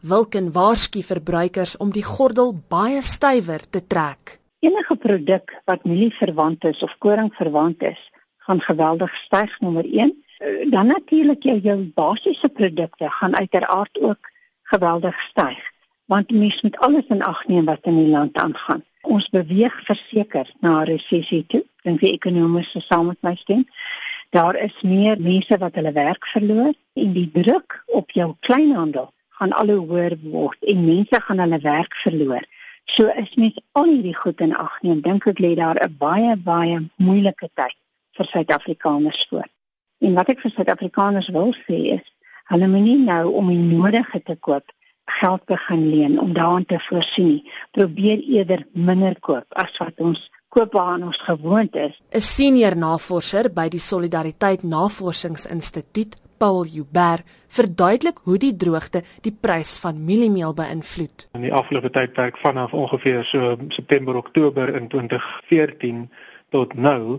Wilken waarsku verbruikers om die gordel baie stywer te trek. Enige produk wat mielie verwant is of koring verwant is, gaan geweldig styg nommer 1. Dan natuurlik jou, jou basiese produkte gaan uiteraard ook geweldig styg want mens moet alles in ag neem wat in die land aangaan. Ons beweeg verseker na 'n resessie toe, dink die ekonomies saam met my stem. Daar is meer mense wat hulle werk verloor en die druk op jou kleinhandel gaan al hoe hoër word en mense gaan hulle werk verloor. So is mens al hierdie goed in ag neem, dink ek lê daar 'n baie baie moeilike tyd vir Suid-Afrikaners voor. En wat ek vir Suid-Afrikaners wil sê is, hulle moenie nou om die nodige te koop geld begin leen om daaraan te voorsien. Probeer eerder minder koop as wat ons koop waaraan ons gewoond is. 'n Senior navorser by die Solidariteit Navorsingsinstituut, Paul Huber, verduidelik hoe die droogte die prys van mieliemeel beïnvloed. In die afgelope tydperk vanaf ongeveer so September Oktober in 2014 tot nou,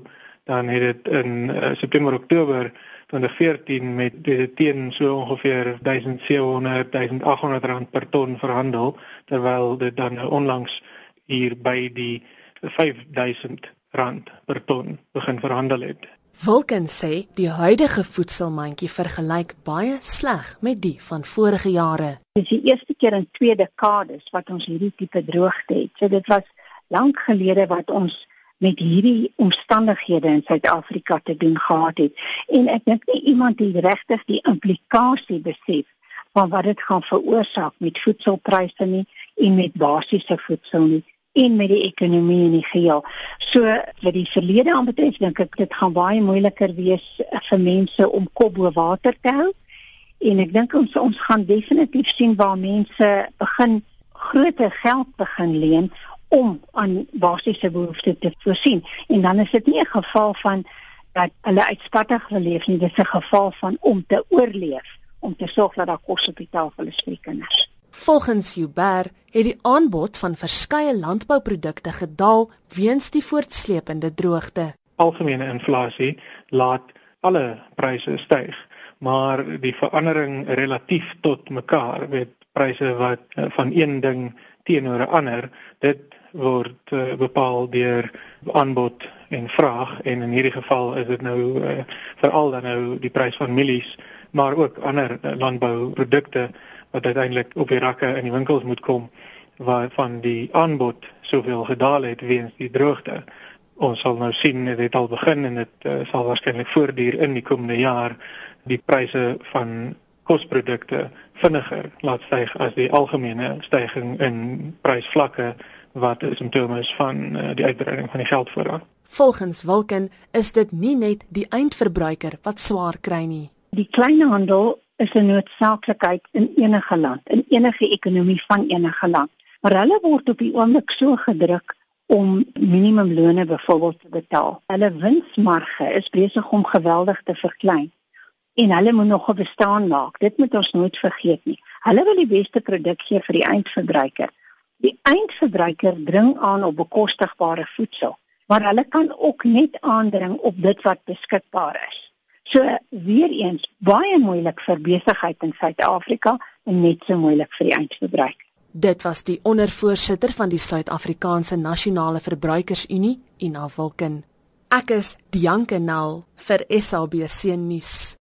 dan het dit in uh, September Oktober 2014 met teen so ongeveer 1700 1800 rand per ton verhandel terwyl dit dan onlangs hier by die 5000 rand per ton begin verhandel het. Vulcan sê die huidige voedselmandjie vergelyk baie sleg met die van vorige jare. Dit is die eerste keer in twee dekades wat ons hierdie tipe droogte het. So dit was lank gelede wat ons met hierdie omstandighede in Suid-Afrika te doen gehad het en ek dink nie iemand het regtig die implikasie besef van wat dit gaan veroorsaak met voedselpryse nie en met basiese voedsel nie en met die ekonomie in die geheel. So wat die verlede aanbetref, dink ek dit gaan baie moeiliker wees vir mense om kop bo water te hou. En ek dink ons ons gaan definitief sien waar mense begin groter geld begin leen om aan basiese behoeftes te voorsien. En dan is dit nie 'n geval van dat hulle uitspattig geleef nie, dit is 'n geval van om te oorleef, om te sorg dat daar kos op die tafel is vir die kinders. Volgens Huber het die aanbod van verskeie landbouprodukte gedaal weens die voortsleepende droogte. Algemene inflasie laat alle pryse styg, maar die verandering relatief tot mekaar, weet pryse wat eh, van een ding teenoor 'n ander, dit word uh, bepaal deur aanbod en vraag en in hierdie geval is dit nou uh, veral dan nou die prys van mielies maar ook ander landbouprodukte wat uiteindelik op die rakke in die winkels moet kom waarvan die aanbod soveel gedaal het weens die droogte. Ons sal nou sien dit het al begin en dit uh, sal waarskynlik voortduur in die komende jaar die pryse van kosprodukte vinniger laat styg as die algemene stygings in prysvlakke wat 'n simptoom is van uh, die uitbreiding van die geldvoorraad. Volgens Wilken is dit nie net die eindverbruiker wat swaar kry nie. Die kleinhandel is 'n noodsaaklikheid in enige land, in enige ekonomie van enige land. Maar hulle word op die oomblik so gedruk om minimumlone byvoorbeeld te betaal. Hulle winsmarge is besig om geweldig te verklein en hulle moet nog 'n bestaan maak. Dit moet ons nooit vergeet nie. Hulle wil die beste produk gee vir die eindverbruiker. Die eindverbruiker dring aan op bekostigbare voedsel, maar hulle kan ook net aandring op dit wat beskikbaar is. So weer eens baie moeilik vir besigheid in Suid-Afrika en net so moeilik vir die eindverbruiker. Dit was die ondervoorsitter van die Suid-Afrikaanse Nasionale Verbruikersunie, Ina Wilken. Ek is Dianke Nel vir SABC nuus.